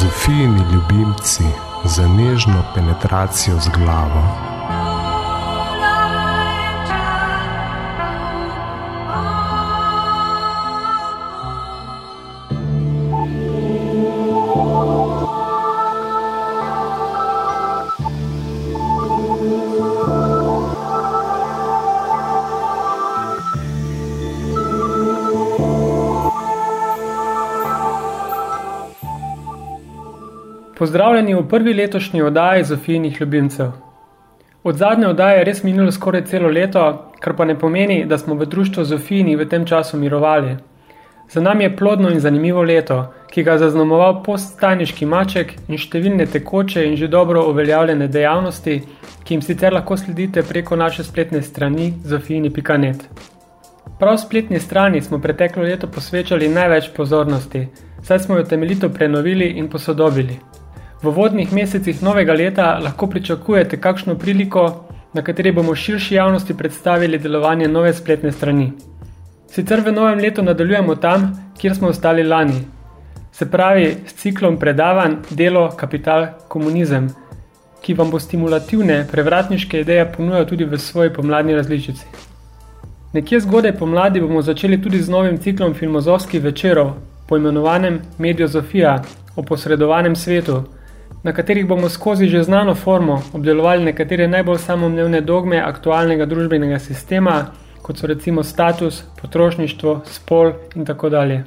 Zofijini ljubimci za nežno penetracijo z glavo. Pozdravljeni v prvi letošnji oddaji Zofijnih ljubimcev. Od zadnje oddaje je res minilo skoraj celo leto, kar pa ne pomeni, da smo v društvu Zofijni v tem času mirovali. Za nami je plodno in zanimivo leto, ki ga je zaznamoval poststajniški maček in številne tekoče in že dobro uveljavljene dejavnosti, ki jim sicer lahko sledite preko naše spletne strani zofijni.net. Prav spletni strani smo preteklo leto posvečali največ pozornosti, saj smo jo temeljito prenovili in posodobili. V vodnih mesecih novega leta lahko pričakujete kakšno priliko, na kateri bomo širši javnosti predstavili delovanje nove spletne strani. Sicer v novem letu nadaljujemo tam, kjer smo ostali lani. Se pravi, s ciklom predavanj Delo, kapital, komunizem, ki vam bo stimulativne, prevratniške ideje ponujal tudi v svoji pomladni različici. Nekje zgodaj pomladi bomo začeli tudi z novim ciklom filmozovskih večerov, poimenovanem Mediozofija, o posredovanem svetu, na katerih bomo skozi že znano formo obdelovali nekatere najbolj samomnevne dogme aktualnega družbenega sistema, kot so recimo status, potrošništvo, spol in tako dalje.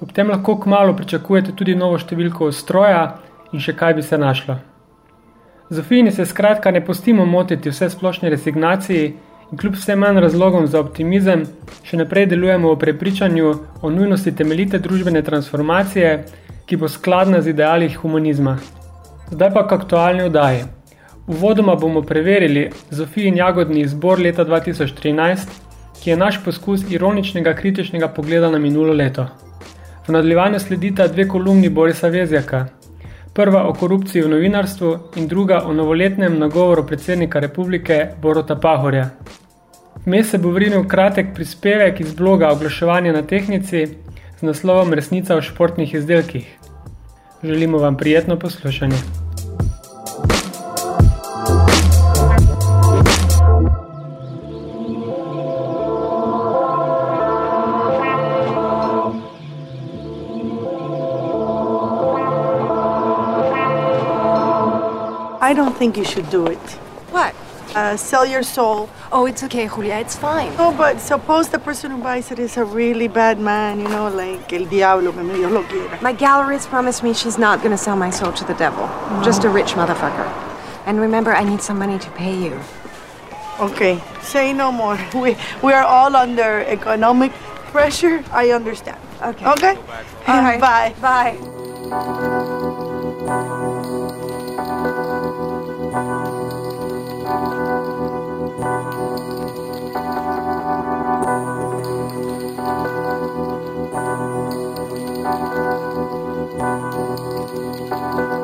Ob tem lahko kmalo pričakujete tudi novo številko stroja in še kaj bi se našlo. Zofijni se skratka ne pustimo motiti vse splošne resignaciji in kljub vse manj razlogom za optimizem, še naprej delujemo v prepričanju o nujnosti temeljite družbene transformacije, ki bo skladna z ideali humanizma. Zdaj pa k aktualni vdaji. Uvodoma bomo preverili Zofijin jagodni izbor leta 2013, ki je naš poskus ironičnega kritičnega pogleda na minulo leto. V nadaljevanju sledita dve kolumni Borisa Vezjaka. Prva o korupciji v novinarstvu in druga o novoletnem nagovoru predsednika republike Borota Pahorja. Vmes se bo vrinil kratek prispevek iz bloga Oglaševanje na tehnici z naslovom Resnica o športnih izdelkih. Želimo vam prijetno poslušanje. I don't think you should do it. Uh, sell your soul. Oh, it's okay, Julia. It's fine. No, but suppose the person who buys it is a really bad man, you know, like el diablo que medio lo quiera. My gallerist promised me she's not going to sell my soul to the devil. Just a rich motherfucker. And remember, I need some money to pay you. Okay, say no more. We, we are all under economic pressure. I understand. Okay. Okay? All right. Bye. Bye.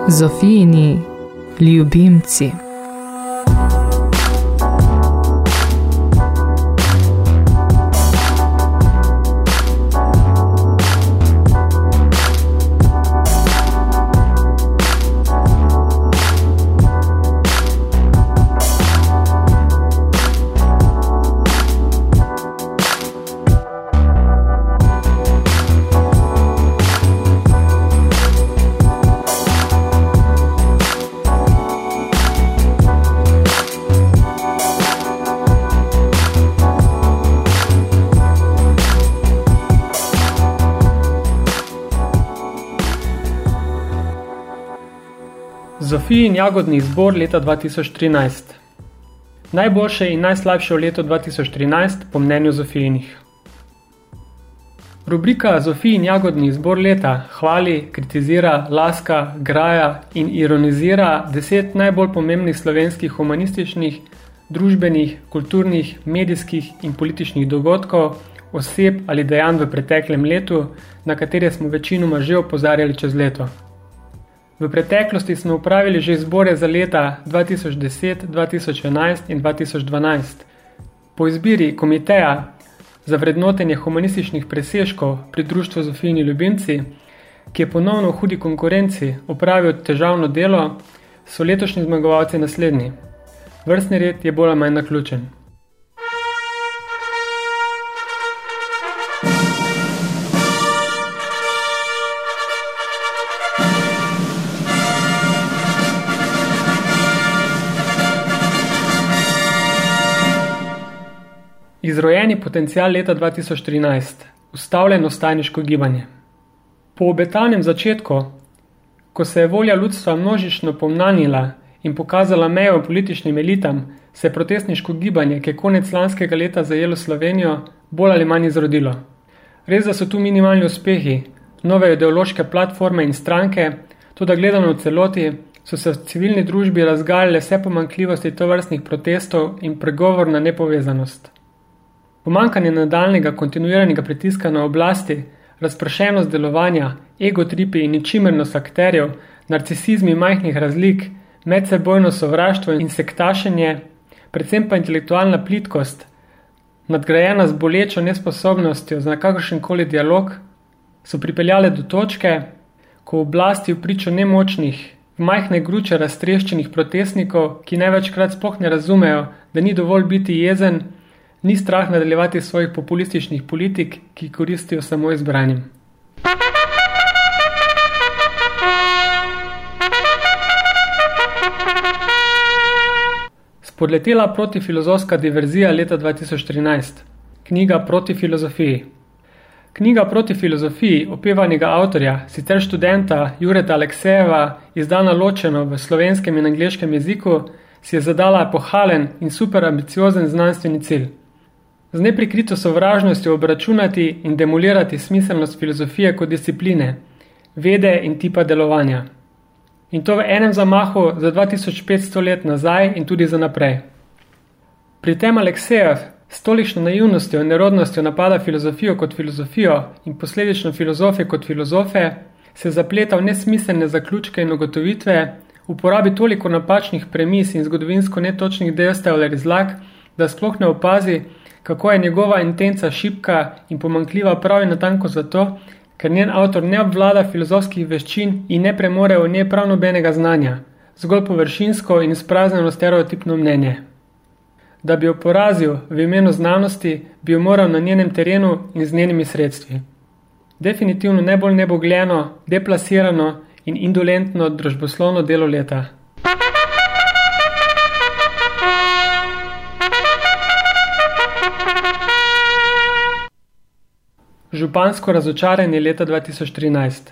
Zofijini ljubimci. Zofijin jagodni izbor leta 2013. Najboljše in najslabše v letu 2013 po mnenju Zofijinih. Rubrika Zofijin jagodni izbor leta hvali, kritizira, laska, graja in ironizira deset najbolj pomembnih slovenskih humanističnih, družbenih, kulturnih, medijskih in političnih dogodkov, oseb ali dejanj v preteklem letu, na katere smo večinoma že opozarjali čez leto. V preteklosti smo upravili že izbore za leta 2010, 2011 in 2012. Po izbiri komiteja za vrednotenje humanističnih presežkov pri društvu Zofijni ljubimci ki je ponovno v hudi konkurenci opravil težavno delo, so letošnji zmagovalci naslednji. Vrstni red je bolj ali manj naključen. Izrojeni potencial leta 2013. Ustavljeno stajniško gibanje. Po obetanem začetku, ko se je volja ljudstva množično pomnanila in pokazala mejo političnim elitam, se je protestniško gibanje, ki je konec lanskega leta zajelo Slovenijo, bolj ali manj izrodilo. Res, da so tu minimalni uspehi, nove ideološke platforme in stranke, tudi gledano v celoti, so se v civilni družbi razgaljale vse pomankljivosti tovrstnih protestov in pregovor na nepovezanost. Pomankanje nadaljnega kontinuiranega pritiska na oblasti, razpršenost delovanja, egotripi in ničimernost akterjev, narcisizmi majhnih razlik, medsebojno sovraštvo in sektašenje, predvsem pa intelektualna plitkost, nadgrajena z bolečo nesposobnostjo za kakršenkoli dialog, so pripeljale do točke, ko oblasti v pričo nemočnih, v majhne gruče raztreščenih protestnikov, ki največkrat sploh ne razumejo, da ni dovolj biti jezen, ni strah nadaljevati svojih populističnih politik, ki koristijo samo izbranim. Spodletela protifilozofska diverzija leta 2013. Knjiga proti filozofiji. Knjiga proti filozofiji opevanega avtorja, sicer študenta Jureta Aleksejeva, izdana ločeno v slovenskem in angliškem jeziku, si je zadala pohalen in super ambiciozen znanstveni cilj z neprikrito sovražnostjo obračunati in demolirati smiselnost filozofije kot discipline, vede in tipa delovanja. In to v enem zamahu za 2500 let nazaj in tudi za naprej. Pri tem Aleksejev s tolikšno naivnostjo in nerodnostjo napada filozofijo kot filozofijo in posledično filozofe kot filozofe, se zapleta v nesmiselne zaključke in ugotovitve, uporabi toliko napačnih premis in zgodovinsko netočnih dejstev ali razlag, da sploh ne opazi, kako je njegova intenca šipka in pomankljiva prav in natanko zato, ker njen avtor ne obvlada filozofskih veščin in ne premore v njej prav nobenega znanja, zgolj površinsko in sprazneno stereotipno mnenje. Da bi jo porazil v imenu znanosti, bi jo moral na njenem terenu in z njenimi sredstvi. Definitivno najbolj nebogljeno, deplasirano in indolentno družboslovno delo leta. Župansko razočaranje leta 2013.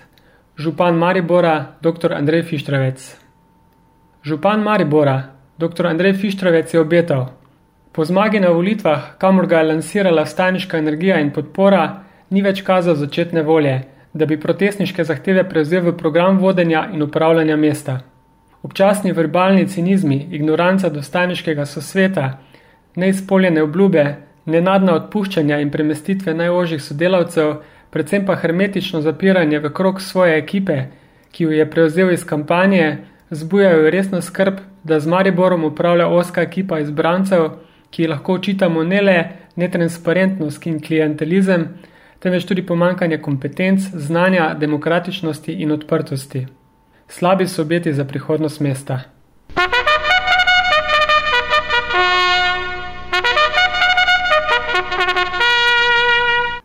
Župan Maribora, dr. Andrej Fištravec. Župan Maribora, dr. Andrej Fištravec je obetal. Po zmagi na volitvah, kamor ga je lansirala staniška energija in podpora, ni več kazal začetne volje, da bi protestniške zahteve prevzel v program vodenja in upravljanja mesta. Občasni verbalni cinizmi, ignoranca do staniškega sosveta, neizpoljene obljube, nenadna odpuščanja in premestitve najožjih sodelavcev, predvsem pa hermetično zapiranje v krog svoje ekipe, ki jo je prevzel iz kampanje, zbujajo resno skrb, da z Mariborom upravlja oska ekipa izbrancev, ki lahko očitamo ne le netransparentnost in klientelizem, temveč tudi pomankanje kompetenc, znanja, demokratičnosti in odprtosti. Slabi so obeti za prihodnost mesta.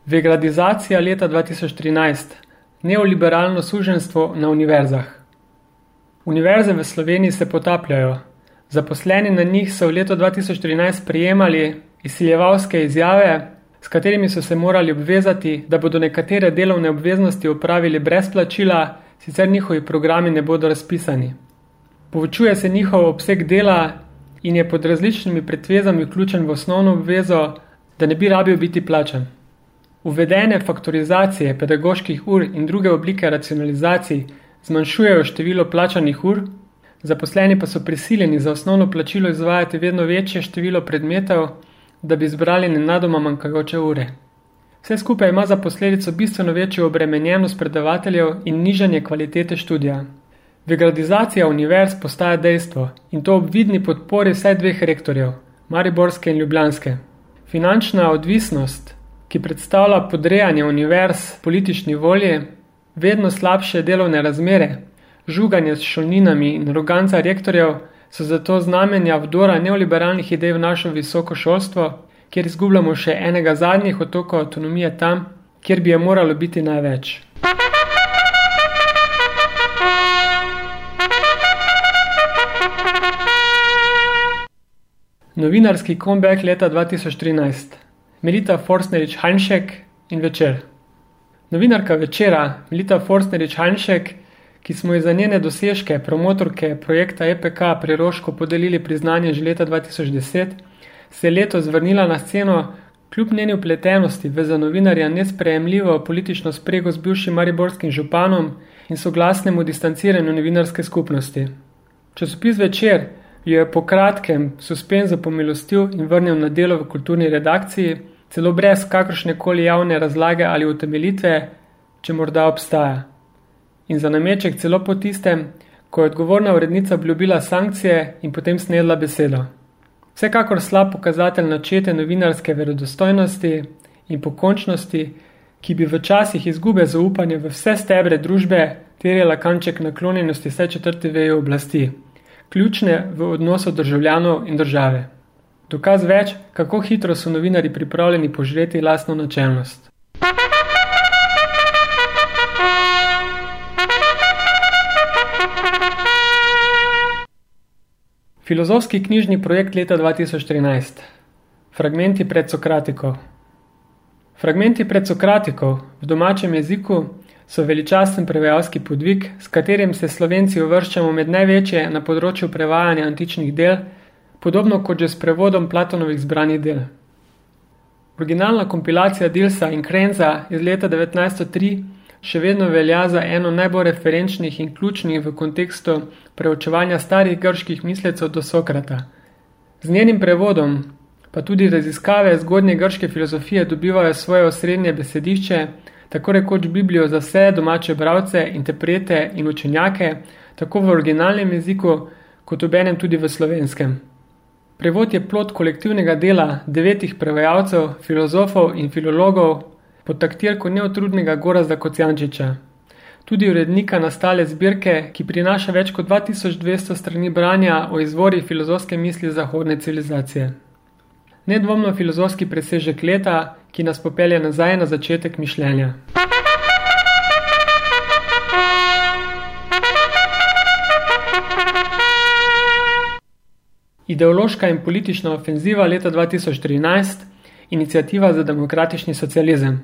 Vegradizacija leta 2013. Neoliberalno suženstvo na univerzah. Univerze v Sloveniji se potapljajo. Zaposleni na njih so v letu 2013 prijemali izsiljevalske izjave, s katerimi so se morali obvezati, da bodo nekatere delovne obveznosti upravili brez plačila, sicer njihovi programi ne bodo razpisani. Povečuje se njihov obseg dela in je pod različnimi predvezami vključen v osnovno obvezo, da ne bi rabil biti plačan. Uvedene faktorizacije pedagoških ur in druge oblike racionalizacij zmanjšujejo število plačanih ur, zaposleni pa so prisiljeni za osnovno plačilo izvajati vedno večje število predmetov, da bi zbrali nenadoma manjkajoče ure. Vse skupaj ima za posledico bistveno večjo obremenjenost predavateljev in nižanje kvalitete študija. Vegradizacija univerz postaja dejstvo in to ob vidni podpori vsaj dveh rektorjev, Mariborske in Ljubljanske. Finančna odvisnost ki predstavlja podrejanje univerz politični volji, vedno slabše delovne razmere, žuganje s šolninami in aroganca rektorjev so zato znamenja vdora neoliberalnih idej v našo visoko šolstvo, kjer izgubljamo še enega zadnjih otokov avtonomije tam, kjer bi je moralo biti največ. Novinarski comeback leta 2013. Melita Forsnerič Hanšek in večer. Novinarka večera Melita Forsnerič Hanšek, ki smo ji za njene dosežke, promotorke projekta EPK Preroško podelili priznanje že leta 2010, se je letos vrnila na sceno kljub njeni upletenosti v za novinarja nesprejemljivo politično sprego z bivšim mariborskim županom in soglasnemu distanciranju novinarske skupnosti. Časopis večer jo je po kratkem suspenzo pomilostil in vrnil na delo v kulturni redakciji, celo brez kakršne koli javne razlage ali utemelitve, če morda obstaja. In za nameček celo po tistem, ko je odgovorna urednica obljubila sankcije in potem snedla besedo. Vsekakor slab pokazatelj načete novinarske verodostojnosti in pokončnosti, ki bi v časih izgube zaupanja v vse stebre družbe terjala kanček naklonjenosti vse četrte veje oblasti, ključne v odnosu državljanov in države. Dokaz več, kako hitro so novinari pripravljeni požreti lastno načelnost. Filozofski knjižni projekt leta 2013. Fragmenti pred Sokratikov. Fragmenti pred Sokratikov v domačem jeziku so veličasten prevajalski podvig, s katerim se slovenci uvrščamo med največje na področju prevajanja antičnih del, podobno kot že s prevodom Platonovih zbranih del. Originalna kompilacija Dilsa in Krenza iz leta 1903 še vedno velja za eno najbolj referenčnih in ključnih v kontekstu preučevanja starih grških mislecov do Sokrata. Z njenim prevodom, pa tudi raziskave zgodnje grške filozofije dobivajo svoje osrednje besedišče, tako rekoč Biblijo za vse domače bravce, interprete in učenjake, tako v originalnem jeziku, kot obenem tudi v slovenskem. Prevod je plot kolektivnega dela devetih prevajalcev, filozofov in filologov, pod taktirko neotrudnega Gorazda Kocijančiča. Tudi urednika nastale zbirke, ki prinaša več kot 2200 strani branja o izvori filozofske misli zahodne civilizacije. Nedvomno filozofski presežek leta, ki nas popelje nazaj na začetek mišljenja. Ideološka in politična ofenziva leta 2013, inicijativa za demokratični socializem.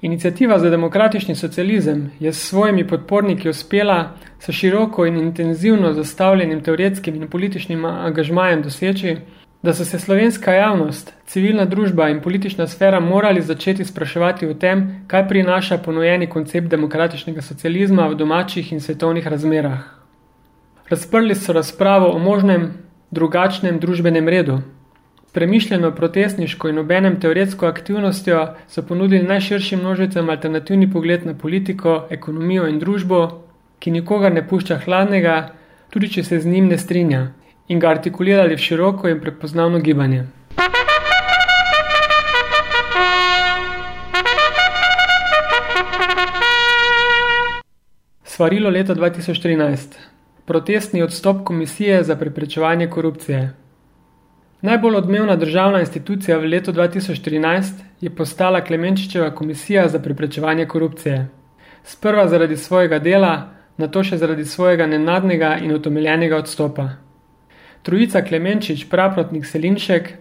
Inicijativa za demokratični socializem je s svojimi podporniki uspela s široko in intenzivno zastavljenim teoretskim in političnim angažmajem doseči, da so se slovenska javnost, civilna družba in politična sfera morali začeti spraševati o tem, kaj prinaša ponujeni koncept demokratičnega socializma v domačih in svetovnih razmerah. Razprli so razpravo o možnem, drugačnem družbenem redu, premišljeno protestniško in obenem teoretsko aktivnostjo so ponudili najširšim množicam alternativni pogled na politiko, ekonomijo in družbo, ki nikogar ne pušča hladnega, tudi če se z njim ne strinja, in ga artikulirali v široko in prepoznavno gibanje. Svarilo leta 2013. Protestni odstop komisije za preprečevanje korupcije. Najbolj odmevna državna institucija v letu 2013 je postala Klemenčičeva komisija za preprečevanje korupcije. Sprva zaradi svojega dela, nato še zaradi svojega nenadnega in utemeljenega odstopa. Trojica Klemenčič, praprotnik Selinšek,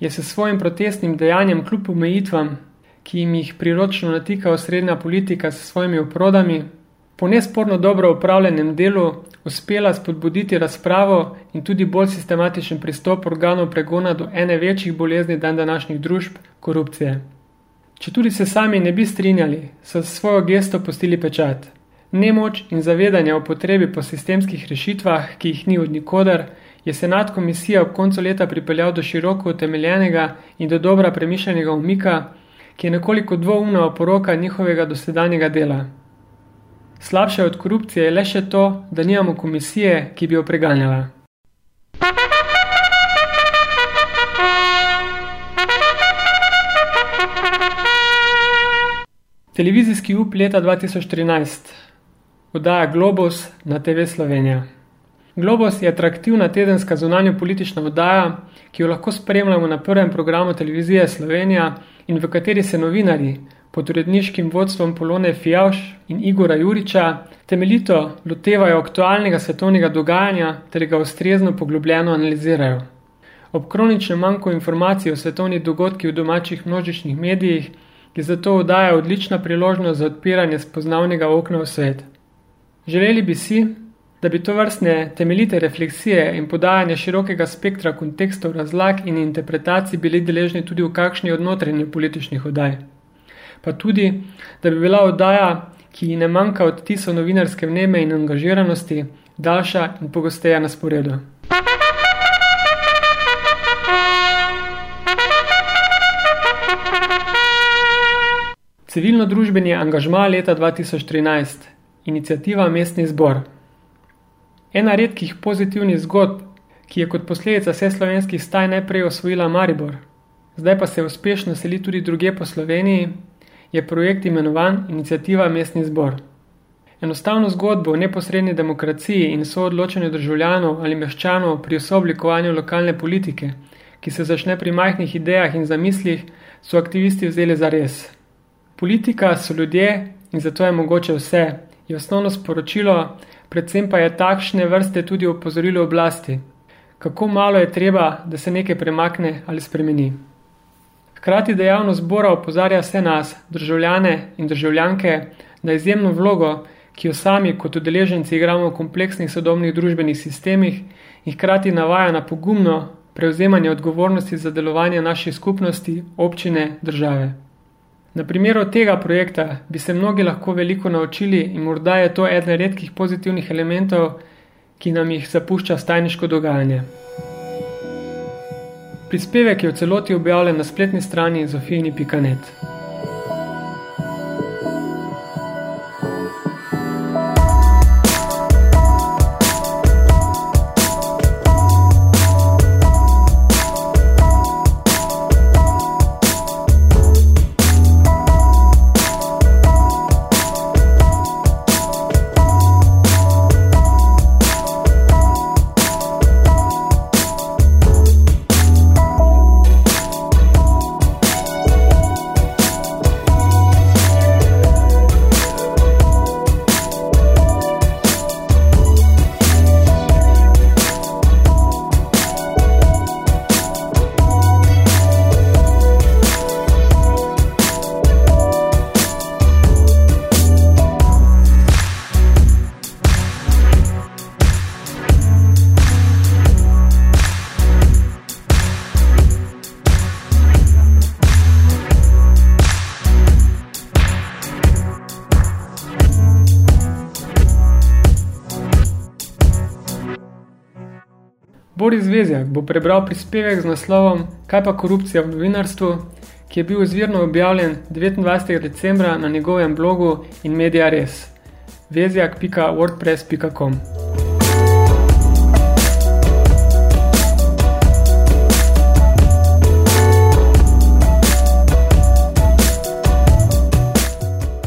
je se svojim protestnim dejanjem kljub omejitvam, ki jim jih priročno natika osrednja politika s svojimi oprodami, po nesporno dobro upravljenem delu uspela spodbuditi razpravo in tudi bolj sistematičen pristop organov pregona do ene večjih bolezni dan današnjih družb – korupcije. Če tudi se sami ne bi strinjali, so s svojo gesto postili pečat. Nemoč in zavedanje o potrebi po sistemskih rešitvah, ki jih ni od nikoder, je Senat komisija ob koncu leta pripeljal do široko utemeljenega in do dobra premišljenega umika, ki je nekoliko dvoumna oporoka njihovega dosedanjega dela – Slabše od korupcije je le še to, da nimamo komisije, ki bi jo preganjala. Televizijski up leta 2013. Oddaja Globus na TV Slovenija. Globus je atraktivna tedenska zunanjo politična oddaja, ki jo lahko spremljamo na prvem programu televizije Slovenija in v kateri se novinari pod uredniškim vodstvom Polone Fijavš in Igora Juriča temeljito lotevajo aktualnega svetovnega dogajanja ter ga ustrezno poglobljeno analizirajo. Ob kroničnem manjku informacij o svetovnih dogodkih v domačih množičnih medijih je zato oddaja odlična priložnost za odpiranje spoznavnega okna v svet. Želeli bi si, da bi to vrstne temeljite refleksije in podajanje širokega spektra kontekstov razlag in interpretacij bili deležni tudi v kakšni od notranjih političnih oddaj. Pa tudi, da bi bila oddaja, ki ji ne manjka od tiso novinarske vneme in angažiranosti, daljša in pogosteja na sporedu. Civilno-družbeni angažma leta 2013. Iniciativa Mestni zbor. Ena redkih pozitivnih zgodb, ki je kot posledica vse slovenskih staj najprej osvojila Maribor, zdaj pa se uspešno seli tudi druge po Sloveniji, je projekt imenovan Iniciativa Mestni zbor. Enostavno zgodbo o neposredni demokraciji in soodločanju državljanov ali meščanov pri osoblikovanju lokalne politike, ki se začne pri majhnih idejah in zamislih, so aktivisti vzeli za res. Politika so ljudje in zato je mogoče vse, je osnovno sporočilo, predvsem pa je takšne vrste tudi opozorilo oblasti, kako malo je treba, da se nekaj premakne ali spremeni. Hkrati dejavnost zbora opozarja vse nas, državljane in državljanke, na izjemno vlogo, ki jo sami kot udeleženci igramo v kompleksnih sodobnih družbenih sistemih in hkrati navaja na pogumno prevzemanje odgovornosti za delovanje naših skupnosti, občine, države. Na primeru tega projekta bi se mnogi lahko veliko naučili in morda je to eden redkih pozitivnih elementov, ki nam jih zapušča stajniško dogajanje. Prispevek je v celoti objavljen na spletni strani zofijni.net. bo prebral prispevek z naslovom Kaj pa korupcija v novinarstvu, ki je bil izvirno objavljen 29. decembra na njegovem blogu in Media Res. vezjak.wordpress.com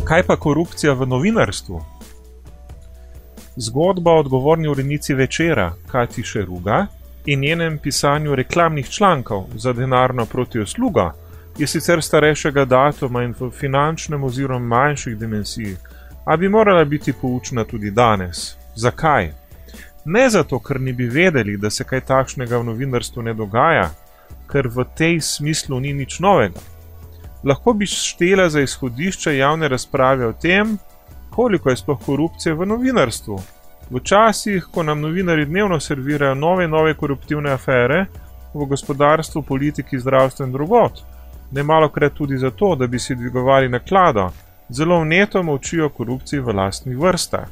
Kaj pa korupcija v novinarstvu? Zgodba o odgovorni urenici večera, Kati Šeruga, in njenem pisanju reklamnih člankov za denarno protiosluga je sicer starejšega datuma in v finančnem oziroma manjših dimenzij, a bi morala biti poučna tudi danes. Zakaj? Ne zato, ker ni bi vedeli, da se kaj takšnega v novinarstvu ne dogaja, ker v tej smislu ni nič novega. Lahko bi štela za izhodišče javne razprave o tem, koliko je sploh korupcije v novinarstvu, V časih, ko nam novinari dnevno servirajo nove in nove koruptivne afere v gospodarstvu, politiki, zdravstvu in drugot, ne malo krat tudi zato, da bi si dvigovali naklado, zelo vneto močijo korupciji v lastnih vrstah.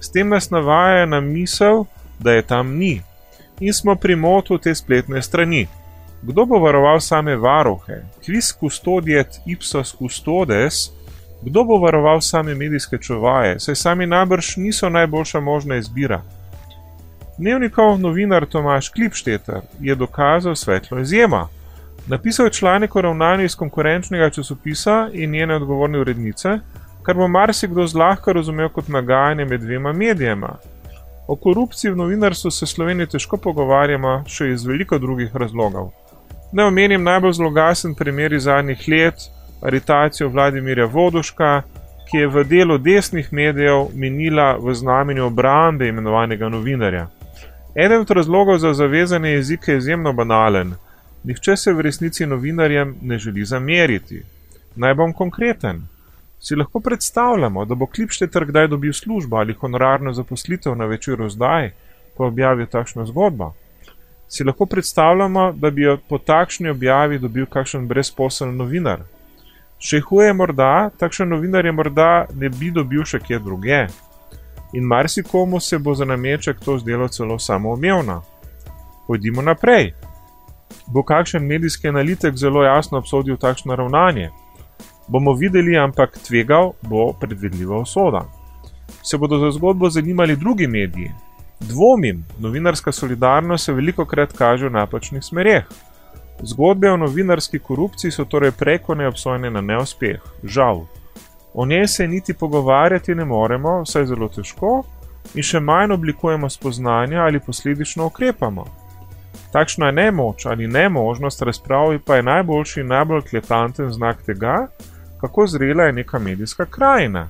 S tem nas navaja na misel, da je tam ni. In smo pri motu te spletne strani. Kdo bo varoval same varohe? Quis custodiet ipsos custodes? Kdo bo varoval same medijske čuvaje, saj sami najbrž niso najboljša možna izbira? Dnevnikov novinar Tomaš Klipšteter je dokazal svetlo izjema. Napisal je članek o ravnanju iz konkurenčnega časopisa in njene odgovorne urednice, kar bo marsikdo zlahka razumel kot nagajanje med dvema medijema. O korupciji v novinarstvu se Sloveniji težko pogovarjamo, še iz veliko drugih razlogov. Ne omenim najbolj zlogasen primer iz zadnjih let, aritacijo Vladimirja Voduška, ki je v delu desnih medijev minila v znamenju obrambe imenovanega novinarja. Eden od razlogov za zavezanje jezika je izjemno banalen. Nihče se v resnici novinarjem ne želi zameriti. Naj bom konkreten. Si lahko predstavljamo, da bo Klipšteter kdaj dobil službo ali honorarno zaposlitev na večeru zdaj, ko objavi takšno zgodbo? Si lahko predstavljamo, da bi jo po takšni objavi dobil kakšen brezposeln novinar? Še huje morda, takšen novinar je morda ne bi dobil še kje druge in marsikomu se bo za nameček to zdelo celo samoumevno. Pojdimo naprej. Bo kakšen medijski analitik zelo jasno obsodil takšno ravnanje? Bomo videli, ampak tvegal bo predvidljiva usoda. Se bodo za zgodbo zanimali drugi mediji? Dvomim, novinarska solidarnost se veliko krat kaže v napačnih smereh. Zgodbe o novinarski korupciji so torej preko neobsojene na neuspeh, žal. O njej se niti pogovarjati ne moremo, vsaj zelo težko, in še manj oblikujemo spoznanja ali posledično ukrepamo. Takšna nemoč ali nemožnost razpravi pa je najboljši in najbolj kletanten znak tega, kako zrela je neka medijska krajina.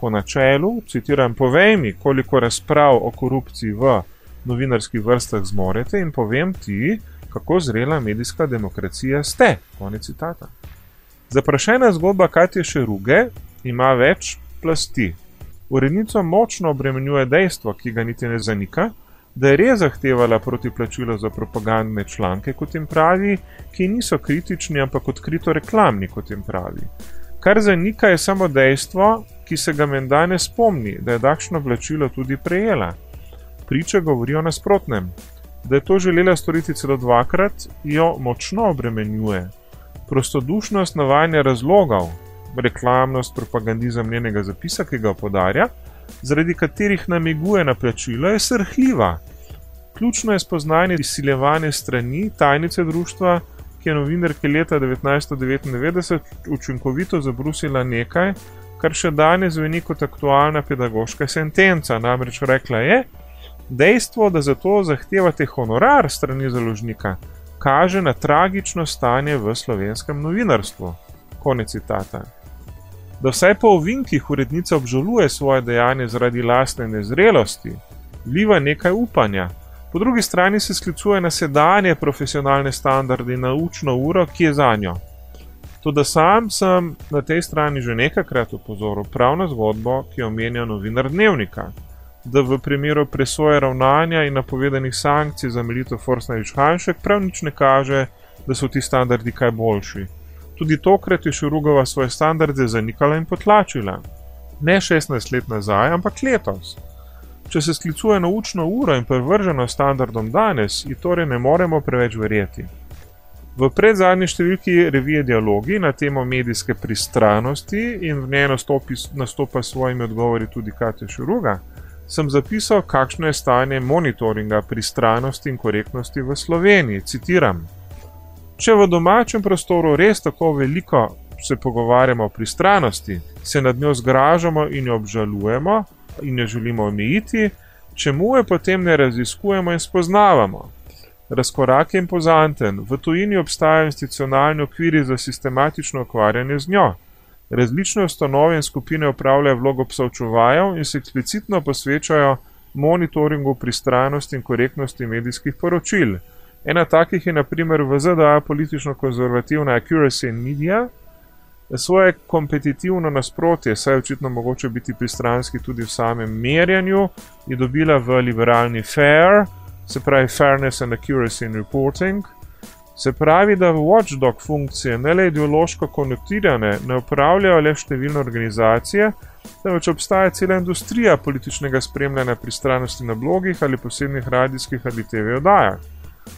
Po načelu, citiram, povej mi, koliko razprav o korupciji v novinarskih vrstah zmorete in povem ti, kako zrela medijska demokracija ste. Konec citata. Zaprašena zgodba Katja Šeruge ima več plasti. Urednico močno obremenjuje dejstvo, ki ga niti ne zanika, da je res zahtevala protiplačilo za propagandne članke, kot jim pravi, ki niso kritični, ampak odkrito reklamni, kot jim pravi. Kar zanika je samo dejstvo, ki se ga menda ne spomni, da je takšno plačilo tudi prejela. Priče govorijo nasprotnem. Da je to želela storiti celo dvakrat, jo močno obremenjuje. Prostodušnost navajanja razlogov, reklamnost, propagandizem njenega zapisa, ki ga podarja, zaradi katerih namiguje na plačilo, je srhljiva. Ključno je spoznanje izsiljevanja strani tajnice društva, ki je novinarke leta 1999 učinkovito zabrusila nekaj, kar še danes zveni kot aktualna pedagoška sentenca. Namreč rekla je, dejstvo, da za to zahtevate honorar strani založnika, kaže na tragično stanje v slovenskem novinarstvu. Konec citata da vsaj po ovinkih urednica obžaluje svoje dejanje zaradi lastne nezrelosti, vliva nekaj upanja. Po drugi strani se sklicuje na sedanje profesionalne standarde in naučno uro, ki je za njo. Tudi sam sem na tej strani že nekajkrat upozoril prav na zgodbo, ki omenja novinar dnevnika, da v primeru presoje ravnanja in napovedanih sankcij za Melito Forsnavič Hanšek prav nič ne kaže, da so ti standardi kaj boljši. Tudi tokrat je Šurugova svoje standarde zanikala in potlačila. Ne 16 let nazaj, ampak letos. Če se sklicuje na učno uro in prevrženo standardom danes, ji torej ne moremo preveč verjeti. V predzadnji številki revije Dialogi na temo medijske pristranosti in v njej nastopi, nastopa s svojimi odgovori tudi Katja Šuruga, sem zapisal, kakšno je stanje monitoringa pristranosti in korektnosti v Sloveniji. Citiram: Če v domačem prostoru res tako veliko se pogovarjamo o pristranosti, se nad njo zgražamo in jo obžalujemo in jo želimo omejiti, čemu je potem ne raziskujemo in spoznavamo? Razkorak je impozanten, v tujini obstajajo institucionalni okviri za sistematično ukvarjanje z njo. Različne ustanove in skupine upravljajo vlogo psovčuvajev in se eksplicitno posvečajo monitoringu pristranosti in korektnosti medijskih poročil. Ena takih je naprimer v ZDA politično konzervativna Accuracy in Media. Svoje kompetitivno nasprotje, saj je očitno mogoče biti pristranski tudi v samem merjenju, je dobila v liberalni FAIR, se pravi Fairness and Accuracy in Reporting. Se pravi, da watchdog funkcije ne le ideološko konektirane ne upravljajo le številne organizacije, temveč obstaja cela industrija političnega spremljanja pristranosti na blogih ali posebnih radijskih ali TV oddajah.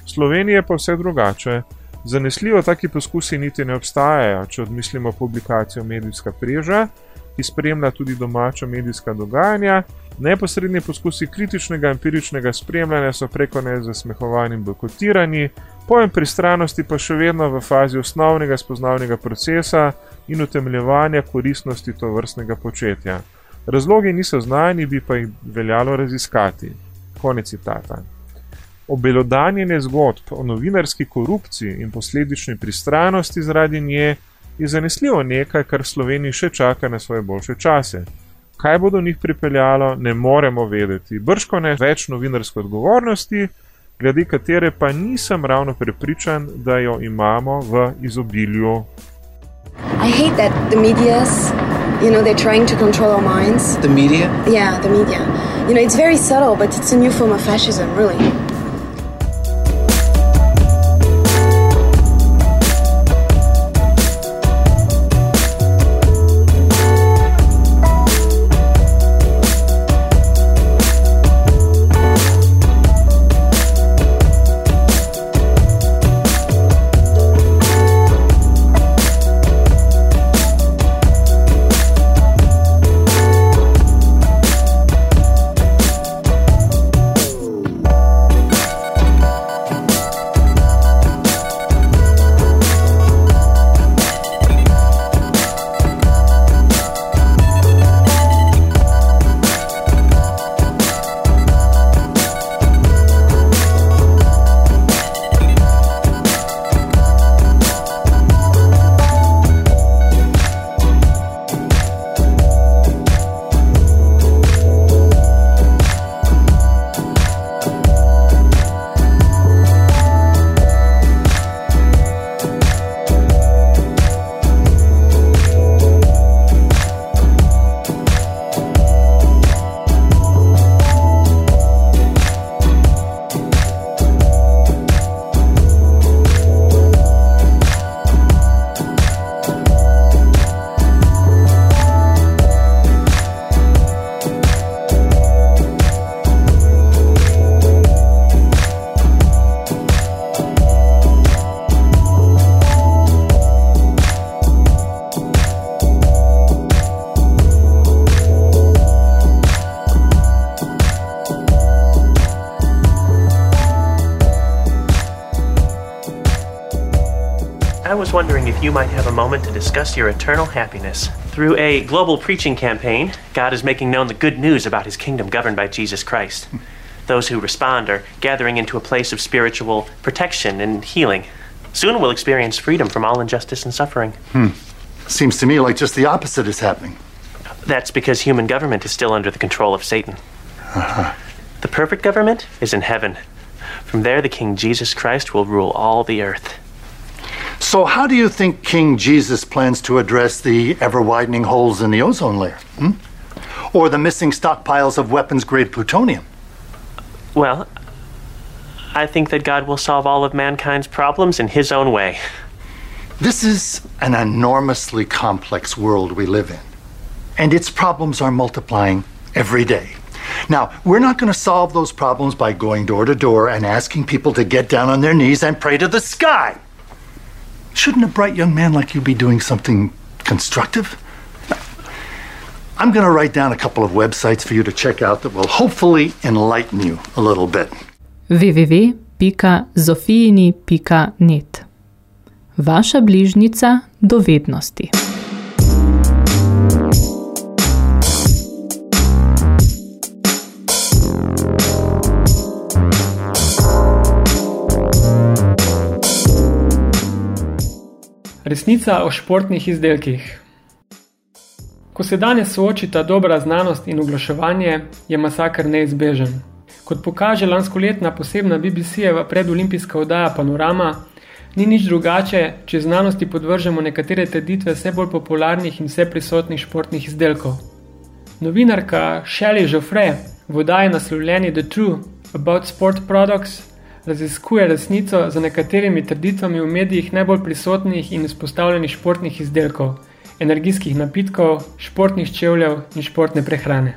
V Sloveniji je pa vse drugače. Zanesljivo taki poskusi niti ne obstajajo, če odmislimo publikacijo Medijska preža, ki spremlja tudi domača medijska dogajanja. Neposredni poskusi kritičnega empiričnega spremljanja so preko nezasmehovanih bojkotirani, pojem pristranosti pa še vedno v fazi osnovnega spoznavnega procesa in utemljevanja koristnosti to vrstnega početja. Razlogi niso znani, bi pa jih veljalo raziskati. Konec citata. Obelodanjenje zgodb o novinarski korupciji in posledični pristranosti zaradi nje je zanesljivo nekaj, kar Sloveniji še čaka na svoje boljše čase. Kaj bo do njih pripeljalo, ne moremo vedeti. Brško ne več novinarske odgovornosti, glede katere pa nisem ravno prepričan, da jo imamo v izobilju. I hate that the media's, you know, they're trying to control our minds. The media? Yeah, the media. You know, it's very subtle, but it's a new form of fascism, really. Wondering if you might have a moment to discuss your eternal happiness. Through a global preaching campaign, God is making known the good news about his kingdom governed by Jesus Christ. Those who respond are gathering into a place of spiritual protection and healing. Soon we'll experience freedom from all injustice and suffering. Hmm. Seems to me like just the opposite is happening. That's because human government is still under the control of Satan. Uh-huh. The perfect government is in heaven. From there, the King Jesus Christ will rule all the earth. So, how do you think King Jesus plans to address the ever widening holes in the ozone layer? hmm? Or the missing stockpiles of weapons grade plutonium? Well, I think that God will solve all of mankind's problems in his own way. This is an enormously complex world we live in, and its problems are multiplying every day. Now, we're not going to solve those problems by going door to door and asking people to get down on their knees and pray to the sky. Shouldn't a bright young man like you be doing something constructive? I'm going to write down a couple of websites for you to check out that will hopefully enlighten you a little bit. www.zofijini.net Vaša bližnica do Resnica o športnih izdelkih. Ko se danes soočita dobra znanost in oglaševanje, je masakr neizbežen. Kot pokaže lanskoletna posebna BBC-jeva predolimpijska oddaja Panorama, ni nič drugače, če znanosti podvržemo nekatere trditve vse bolj popularnih in vse prisotnih športnih izdelkov. Novinarka Shelley Joffre v oddaji naslovljeni The True About Sport Products raziskuje resnico za nekaterimi trditvami v medijih najbolj prisotnih in izpostavljenih športnih izdelkov, energijskih napitkov, športnih čevljev in športne prehrane.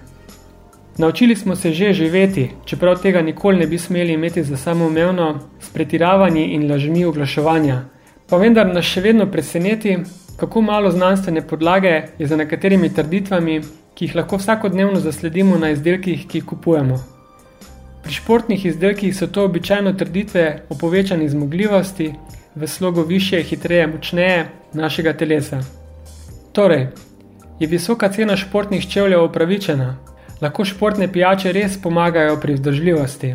Naučili smo se že živeti, čeprav tega nikoli ne bi smeli imeti za samoumevno, s pretiravanji in lažmi oglaševanja. Pa vendar nas še vedno preseneti, kako malo znanstvene podlage je za nekaterimi trditvami, ki jih lahko vsakodnevno zasledimo na izdelkih, ki jih kupujemo. Pri športnih izdelkih so to običajno trditve o povečani zmogljivosti v slogu više, hitreje, močneje našega telesa. Torej, je visoka cena športnih čevljev upravičena? Lahko športne pijače res pomagajo pri vzdržljivosti?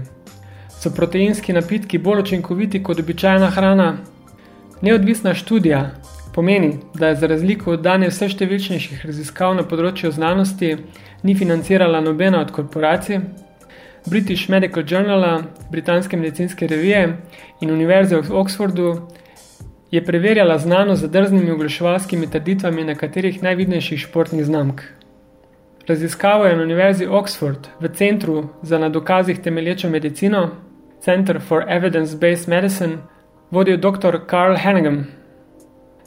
So proteinski napitki bolj učinkoviti kot običajna hrana? Neodvisna študija pomeni, da je za razliko od dane vse številčnejših raziskav na področju znanosti ni financirala nobena od korporacij, British Medical Journal, britanske medicinske revije in Univerze v Oxfordu je preverjala znano z drznimi oglaševalskimi trditvami nekaterih najvidnejših športnih znamk. Raziskavo je na Univerzi Oxford v Centru za na dokazih temelječo medicino, Center for Evidence-Based Medicine, vodil dr. Carl Hannigan.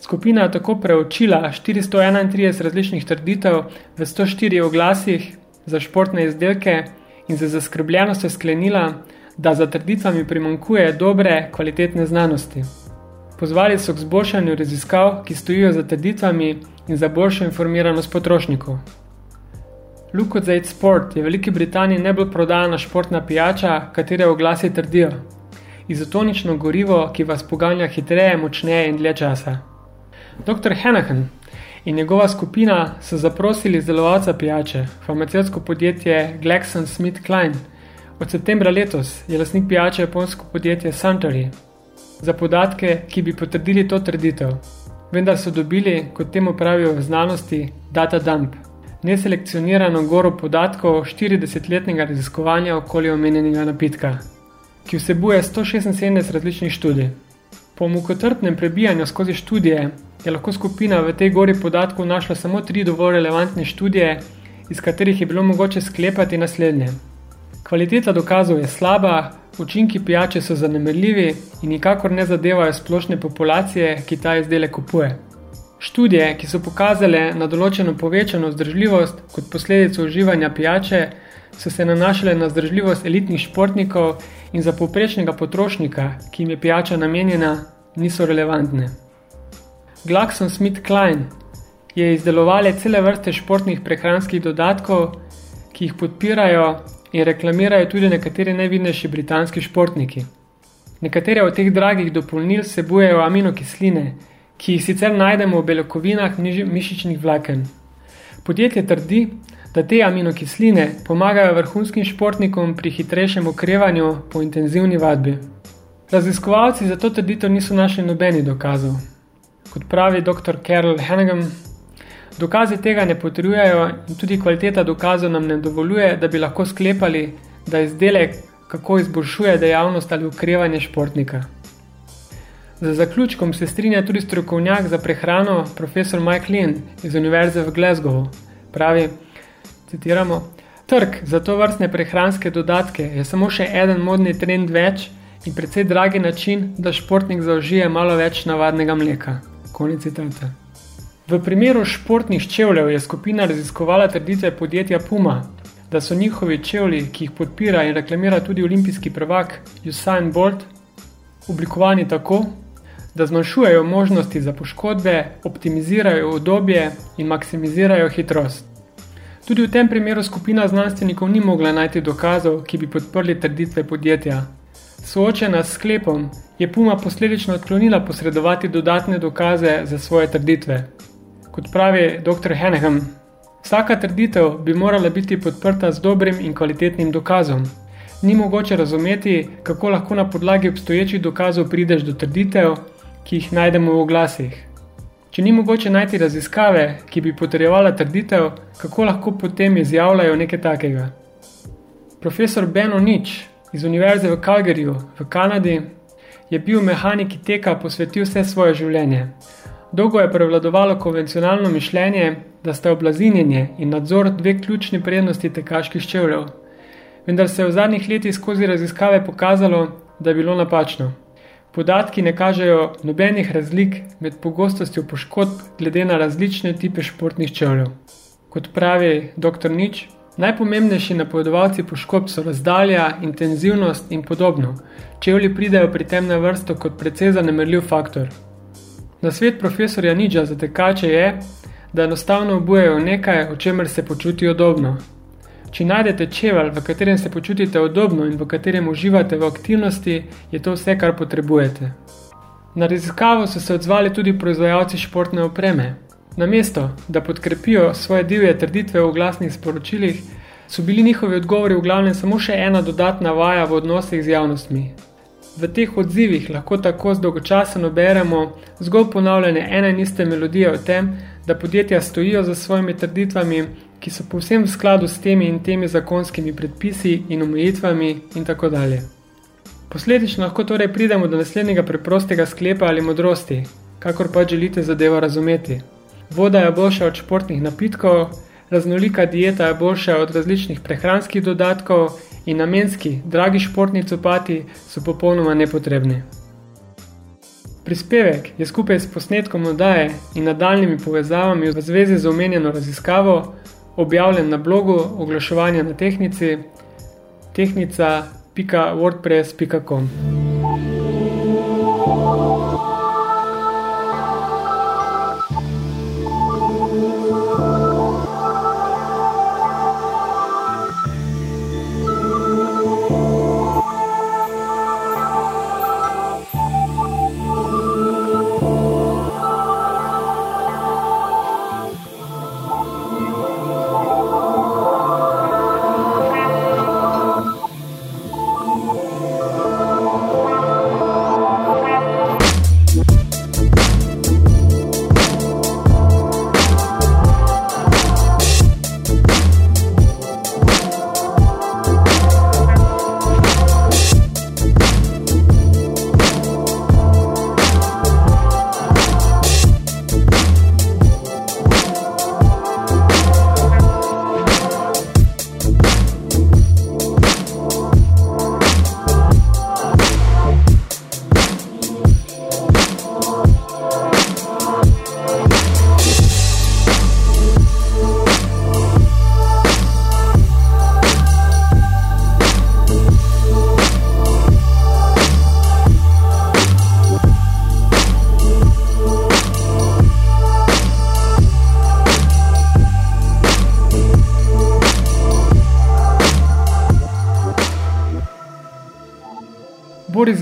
Skupina je tako preučila 431 različnih trditev v 104 oglasih za športne izdelke in za zaskrbljenost sklenila, da za trditvami primankuje dobre, kvalitetne znanosti. Pozvali so k zboljšanju raziskav, ki stojijo za trditvami in za boljšo informiranost potrošnikov. Lucozade Sport je v Veliki Britaniji najbolj prodajana športna pijača, katere oglasi trdijo. Izotonično gorivo, ki vas poganja hitreje, močneje in dlje časa. Dr. Hanahan in njegova skupina so zaprosili izdelovalca pijače, farmacijsko podjetje GlaxoSmithKline. Od septembra letos je lasnik pijače japonsko podjetje Suntory. Za podatke, ki bi potrdili to trditev, vendar so dobili, kot temu pravijo v znanosti, data dump, neselekcionirano goro podatkov 40-letnega raziskovanja okoli omenjenega napitka, ki vsebuje 176 različnih študij. Po mukotrpnem prebijanju skozi študije je lahko skupina v tej gori podatkov našla samo tri dovolj relevantne študije, iz katerih je bilo mogoče sklepati naslednje. Kvaliteta dokazov je slaba, učinki pijače so zanemerljivi in nikakor ne zadevajo splošne populacije, ki ta izdelek kupuje. Študije, ki so pokazale na določeno povečano vzdržljivost kot posledico uživanja pijače, so se nanašale na vzdržljivost elitnih športnikov in za povprečnega potrošnika, ki jim je pijača namenjena, niso relevantne. GlaxoSmithKline je izdelovali cele vrste športnih prehranskih dodatkov, ki jih podpirajo in reklamirajo tudi nekateri najvidnejši britanski športniki. Nekatere od teh dragih dopolnil sebujejo aminokisline, ki jih sicer najdemo v beljakovinah mišičnih vlaken. Podjetje trdi, da te aminokisline pomagajo vrhunskim športnikom pri hitrejšem okrevanju po intenzivni vadbi. Raziskovalci za to trditev niso našli nobeni dokazov. Kot pravi dr. Carol Hannigan, dokazi tega ne potrjujejo in tudi kvaliteta dokazov nam ne dovoljuje, da bi lahko sklepali, da izdelek kako izboljšuje dejavnost ali ukrevanje športnika. Za zaključkom se strinja tudi strokovnjak za prehrano profesor Mike Lin iz Univerze v Glasgow. Pravi, citiramo, Trg za to vrstne prehranske dodatke je samo še eden modni trend več in precej dragi način, da športnik zaužije malo več navadnega mleka. Konec citata. V primeru športnih čevljev je skupina raziskovala trditve podjetja Puma, da so njihovi čevlji, ki jih podpira in reklamira tudi olimpijski prvak Usain Bolt, oblikovani tako, da zmanjšujejo možnosti za poškodbe, optimizirajo udobje in maksimizirajo hitrost. Tudi v tem primeru skupina znanstvenikov ni mogla najti dokazov, ki bi podprli trditve podjetja. Soočena s sklepom, je Puma posledično odklonila posredovati dodatne dokaze za svoje trditve. Kot pravi dr. Heneham, vsaka trditev bi morala biti podprta z dobrim in kvalitetnim dokazom. Ni mogoče razumeti, kako lahko na podlagi obstoječih dokazov prideš do trditev, ki jih najdemo v oglasih. Če ni mogoče najti raziskave, ki bi potrjevala trditev, kako lahko potem izjavljajo nekaj takega. Profesor Ben Onič iz Univerze v Calgaryju v Kanadi je bil mehaniki teka posvetil vse svoje življenje. Dolgo je prevladovalo konvencionalno mišljenje, da sta oblazinjenje in nadzor dve ključni prednosti tekaških čevljev. Vendar se je v zadnjih letih skozi raziskave pokazalo, da je bilo napačno. Podatki ne kažejo nobenih razlik med pogostostjo poškodb glede na različne tipe športnih čevljev. Kot pravi dr. Nič, Najpomembnejši napovedovalci poškodb so razdalja, intenzivnost in podobno. Čevlji pridejo pri tem na vrsto kot precej zanemerljiv faktor. Na svet profesorja Nidža za tekače je, da enostavno obujejo nekaj, o čemer se počutijo udobno. Če najdete čevelj, v katerem se počutite udobno in v katerem uživate v aktivnosti, je to vse, kar potrebujete. Na raziskavo so se odzvali tudi proizvajalci športne opreme. Namesto, da podkrepijo svoje divje trditve v glasnih sporočilih, so bili njihovi odgovori v glavnem samo še ena dodatna vaja v odnosih z javnostmi. V teh odzivih lahko tako zdolgočaseno beremo zgolj ponavljanje ene in iste melodije o tem, da podjetja stojijo za svojimi trditvami, ki so povsem v skladu s temi in temi zakonskimi predpisi in omejitvami in tako dalje. Posledično lahko torej pridemo do naslednjega preprostega sklepa ali modrosti, kakor pa želite zadevo razumeti. Voda je boljša od športnih napitkov, raznolika dieta je boljša od različnih prehranskih dodatkov in namenski, dragi športni copati so popolnoma nepotrebni. Prispevek je skupaj s posnetkom oddaje in nadaljnimi povezavami v zvezi z omenjeno raziskavo objavljen na blogu oglaševanja na tehnici tehnica.wordpress.com.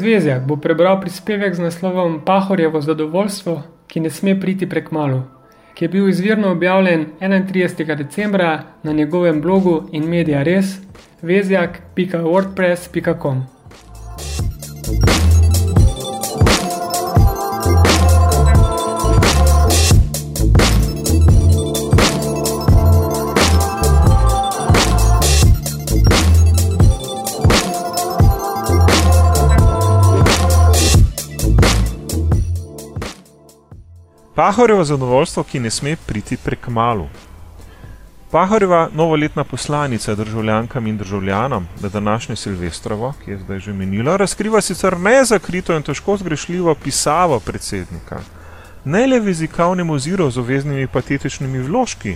Boris Vezjak bo prebral prispevek z naslovom Pahorjevo zadovoljstvo, ki ne sme priti prek malu, ki je bil izvirno objavljen 31. decembra na njegovem blogu in medija res vezjak.wordpress.com. Pahorjevo zadovoljstvo, ki ne sme priti prek malu. Pahorjeva novoletna poslanica državljankam in državljanom na današnje Silvestrovo, ki je zdaj že menila, razkriva sicer nezakrito in težko zgrešljivo pisavo predsednika. Ne le v jezikovnem oziru z obveznimi patetičnimi vložki,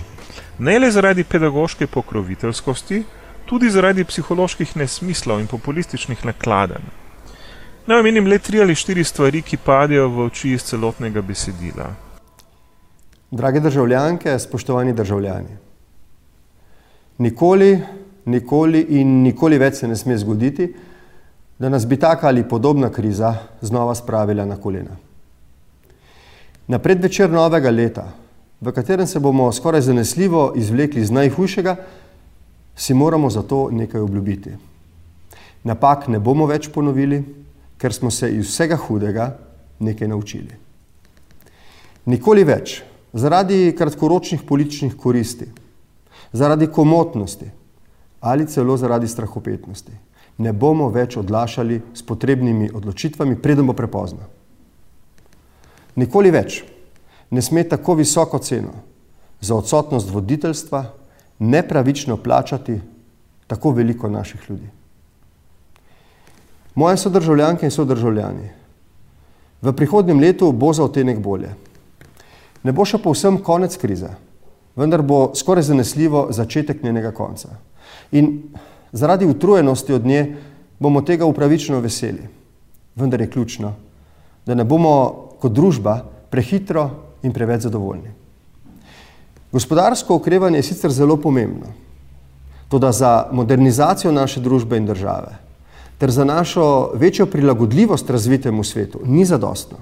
ne le zaradi pedagoške pokroviteljskosti, tudi zaradi psiholoških nesmislov in populističnih nakladanj. Naj omenim le tri ali štiri stvari, ki padejo v oči iz celotnega besedila. Drage državljanke, spoštovani državljani, nikoli, nikoli in nikoli več se ne sme zgoditi, da nas bi taka ali podobna kriza znova spravila na kolena. Na predvečer novega leta, v katerem se bomo skoraj zanesljivo izvlekli iz najhujšega, si moramo zato nekaj obljubiti. Napak ne bomo več ponovili, ker smo se iz vsega hudega nekaj naučili. Nikoli več zaradi kratkoročnih političnih koristi, zaradi komotnosti ali celo zaradi strahopetnosti. Ne bomo več odlašali s potrebnimi odločitvami, preden bo prepozno. Nikoli več ne sme tako visoko ceno za odsotnost voditeljstva nepravično plačati tako veliko naših ljudi. Moje sodržavljanke in sodržavljani, v prihodnjem letu bo za otenek bolje ne bo še povsem konec krize, vendar bo skoraj zanesljivo začetek njenega konca. In zaradi utrujenosti od nje bomo tega upravičeno veseli. Vendar je ključno, da ne bomo kot družba prehitro in preveč zadovoljni. Gospodarsko okrevanje je sicer zelo pomembno, tudi za modernizacijo naše družbe in države, ter za našo večjo prilagodljivost razvitemu svetu, ni zadostno.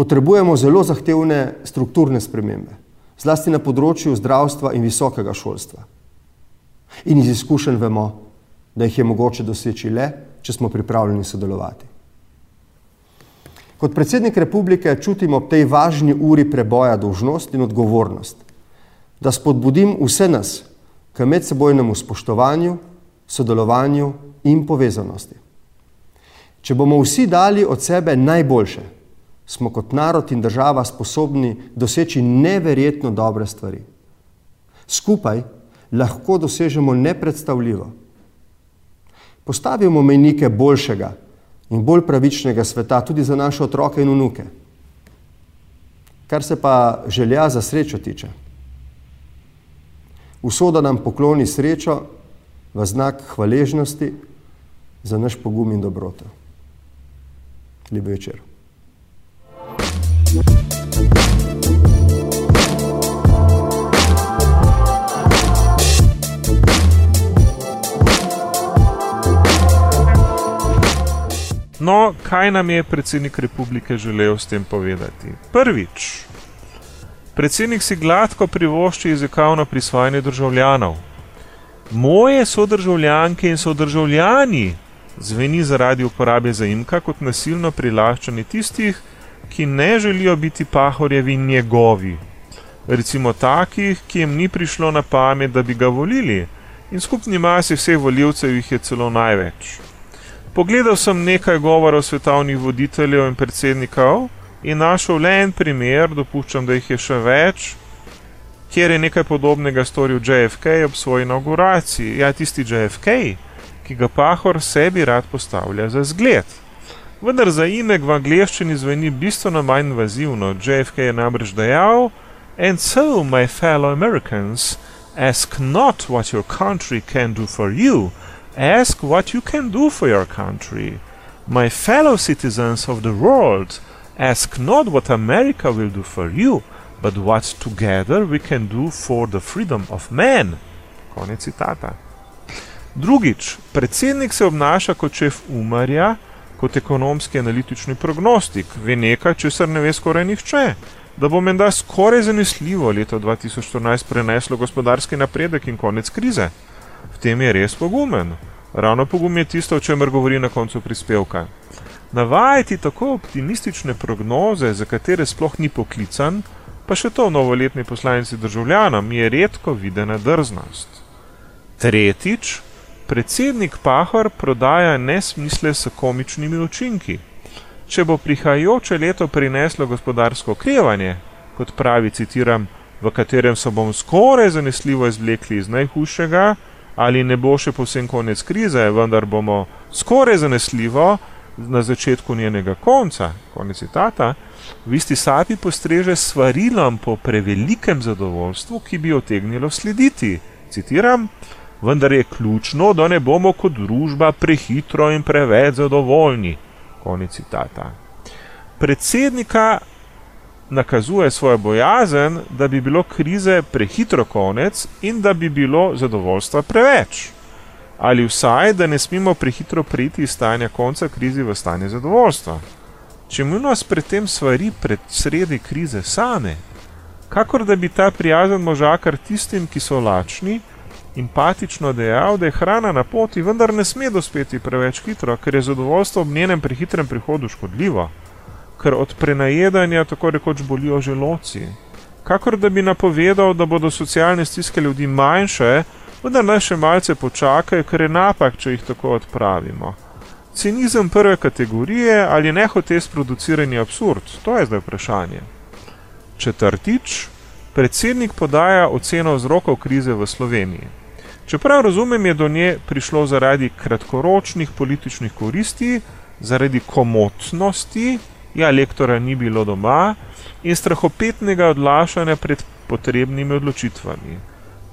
Potrebujemo zelo zahtevne strukturne spremembe, zlasti na področju zdravstva in visokega šolstva. In iz izkušenj vemo, da jih je mogoče doseči le, če smo pripravljeni sodelovati. Kot predsednik republike čutim ob tej važni uri preboja dolžnost in odgovornost, da spodbudim vse nas k medsebojnemu spoštovanju, sodelovanju in povezanosti. Če bomo vsi dali od sebe najboljše, smo kot narod in država sposobni doseči neverjetno dobre stvari. Skupaj lahko dosežemo nepredstavljivo. Postavimo mejnike boljšega in bolj pravičnega sveta tudi za naše otroke in vnuke. Kar se pa želja za srečo tiče. Usoda nam pokloni srečo v znak hvaležnosti za naš pogum in dobroto. Lep večer. No, kaj nam je predsednik republike želel s tem povedati? Prvič, predsednik si gladko privošči jezikovno prisvajanje državljanov. Moje sodržavljanke in sodržavljani zveni zaradi uporabe zaimka kot nasilno prilaščanje tistih, ki ne želijo biti pahorjevi njegovi. Recimo takih, ki jim ni prišlo na pamet, da bi ga volili, in skupni masi vseh voljivcev jih je celo največ. Pogledal sem nekaj govorov svetovnih voditeljev in predsednikov in našel le en primer, dopuščam, da jih je še več, kjer je nekaj podobnega storil JFK ob svoji inauguraciji. Ja, tisti JFK, ki ga pahor sebi rad postavlja za zgled. Vendar za imek v angleščini zveni bistveno manj invazivno. JFK je namreč dejal: And so, my fellow Americans, ask not what your country can do for you. Ask what you can do for your country. My fellow citizens of the world, ask not what America will do for you, but what together we can do for the freedom of man. Konec citata. Drugič, predsednik se obnaša kot šef umarja, kot ekonomski analitični prognostik, ve nekaj, česar ne ve skoraj nihče. Da bo menda skoraj zanesljivo leto 2014 preneslo gospodarski napredek in konec krize v tem je res pogumen. Ravno pogum je tisto, o čemer govori na koncu prispevka. Navajati tako optimistične prognoze, za katere sploh ni poklican, pa še to novoletni poslanci državljanom, je redko videna drznost. Tretjič, predsednik Pahor prodaja nesmisle s komičnimi učinki. Če bo prihajajoče leto prineslo gospodarsko okrevanje, kot pravi, citiram, v katerem se bomo skoraj zanesljivo izvlekli iz najhujšega, ali ne bo še povsem konec krize, vendar bomo skoraj zanesljivo na začetku njenega konca, konec citata, v isti sapi postreže svarilom po prevelikem zadovoljstvu, ki bi otegnilo slediti. Citiram, vendar je ključno, da ne bomo kot družba prehitro in preveč zadovoljni. Konec citata. Predsednika nakazuje svojo bojazen, da bi bilo krize prehitro konec in da bi bilo zadovoljstva preveč. Ali vsaj, da ne smemo prehitro priti iz stanja konca krize v stanje zadovoljstva. Čemu nas pred tem stvari pred sredi krize same? Kakor da bi ta prijazen možakar tistim, ki so lačni, empatično dejal, da je hrana na poti, vendar ne sme dospeti preveč hitro, ker je zadovoljstvo ob njenem prehitrem prihodu škodljivo ker od prenajedanja tako rekoč bolijo želoci. Kakor da bi napovedal, da bodo socialne stiske ljudi manjše, vendar naj še malce počakajo, ker je napak, če jih tako odpravimo. Cinizem prve kategorije ali nehote sproducirani absurd, to je zdaj vprašanje. Četrtič, predsednik podaja oceno vzrokov krize v Sloveniji. Čeprav razumem, je do nje prišlo zaradi kratkoročnih političnih koristi, zaradi komotnosti ja, lektora ni bilo doma in strahopetnega odlašanja pred potrebnimi odločitvami.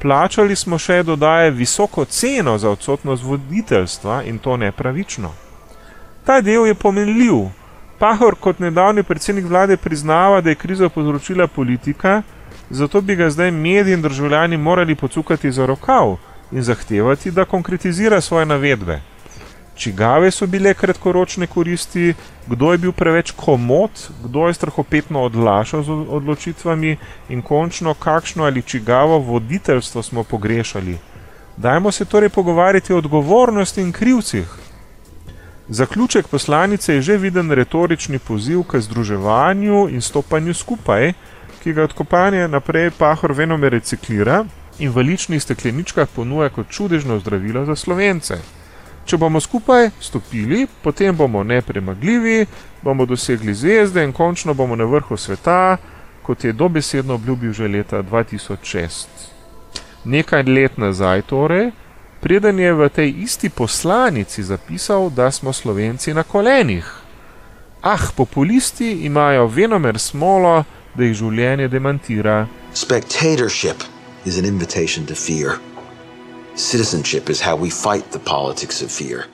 Plačali smo še dodaje visoko ceno za odsotnost voditeljstva in to nepravično. Ta del je pomenljiv, Pahor kot nedavni predsednik vlade priznava, da je krizo povzročila politika, zato bi ga zdaj mediji in državljani morali pocukati za rokav in zahtevati, da konkretizira svoje navedbe. Čigave so bile kratkoročne koristi, kdo je bil preveč komod, kdo je strahopetno odlašal z odločitvami in končno kakšno ali čigavo voditeljstvo smo pogrešali. Dajmo se torej pogovarjati o odgovornosti in krivcih. Zaključek poslanice je že viden retorični poziv k združevanju in stopanju skupaj, ki ga odkopanje naprej pahor venome reciklira in v ličnih stekleničkah ponuja kot čudežno zdravilo za slovence. Če bomo skupaj stopili, potem bomo nepremagljivi, bomo dosegli zvezde in končno bomo na vrhu sveta, kot je dobesedno obljubil že leta 2006. Nekaj let nazaj torej, preden je v tej isti poslanici zapisal, da smo Slovenci na kolenih. Ah, populisti imajo venomer smolo, da jih življenje demantira. Spectatorship is an invitation to fear. Citizenship is how we fight the politics of fear.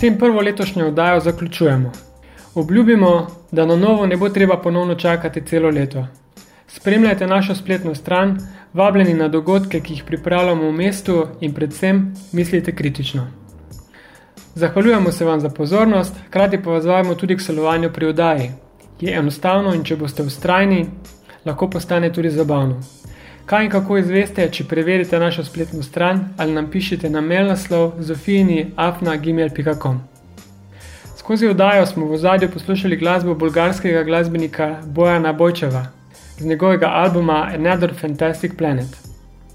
Tem prvo letošnjo oddajo zaključujemo. Obljubimo, da na novo ne bo treba ponovno čakati celo leto. Spremljajte našo spletno stran, vabljeni na dogodke, ki jih pripravljamo v mestu in predvsem mislite kritično. Zahvaljujemo se vam za pozornost, hkrati pa vas vabimo tudi k sodelovanju pri oddaji. Je enostavno in če boste ustrajni, lahko postane tudi zabavno. Kaj in kako izveste, če preverite našo spletno stran ali nam pišete na mail naslov zofini.afna.gmail.com. Skozi oddajo smo v zadju poslušali glasbo bolgarskega glasbenika Bojana Bojčeva z njegovega albuma Another Fantastic Planet.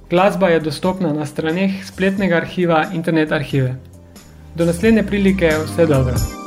Glasba je dostopna na straneh spletnega arhiva Internet arhive. Do naslednje prilike vse dobro.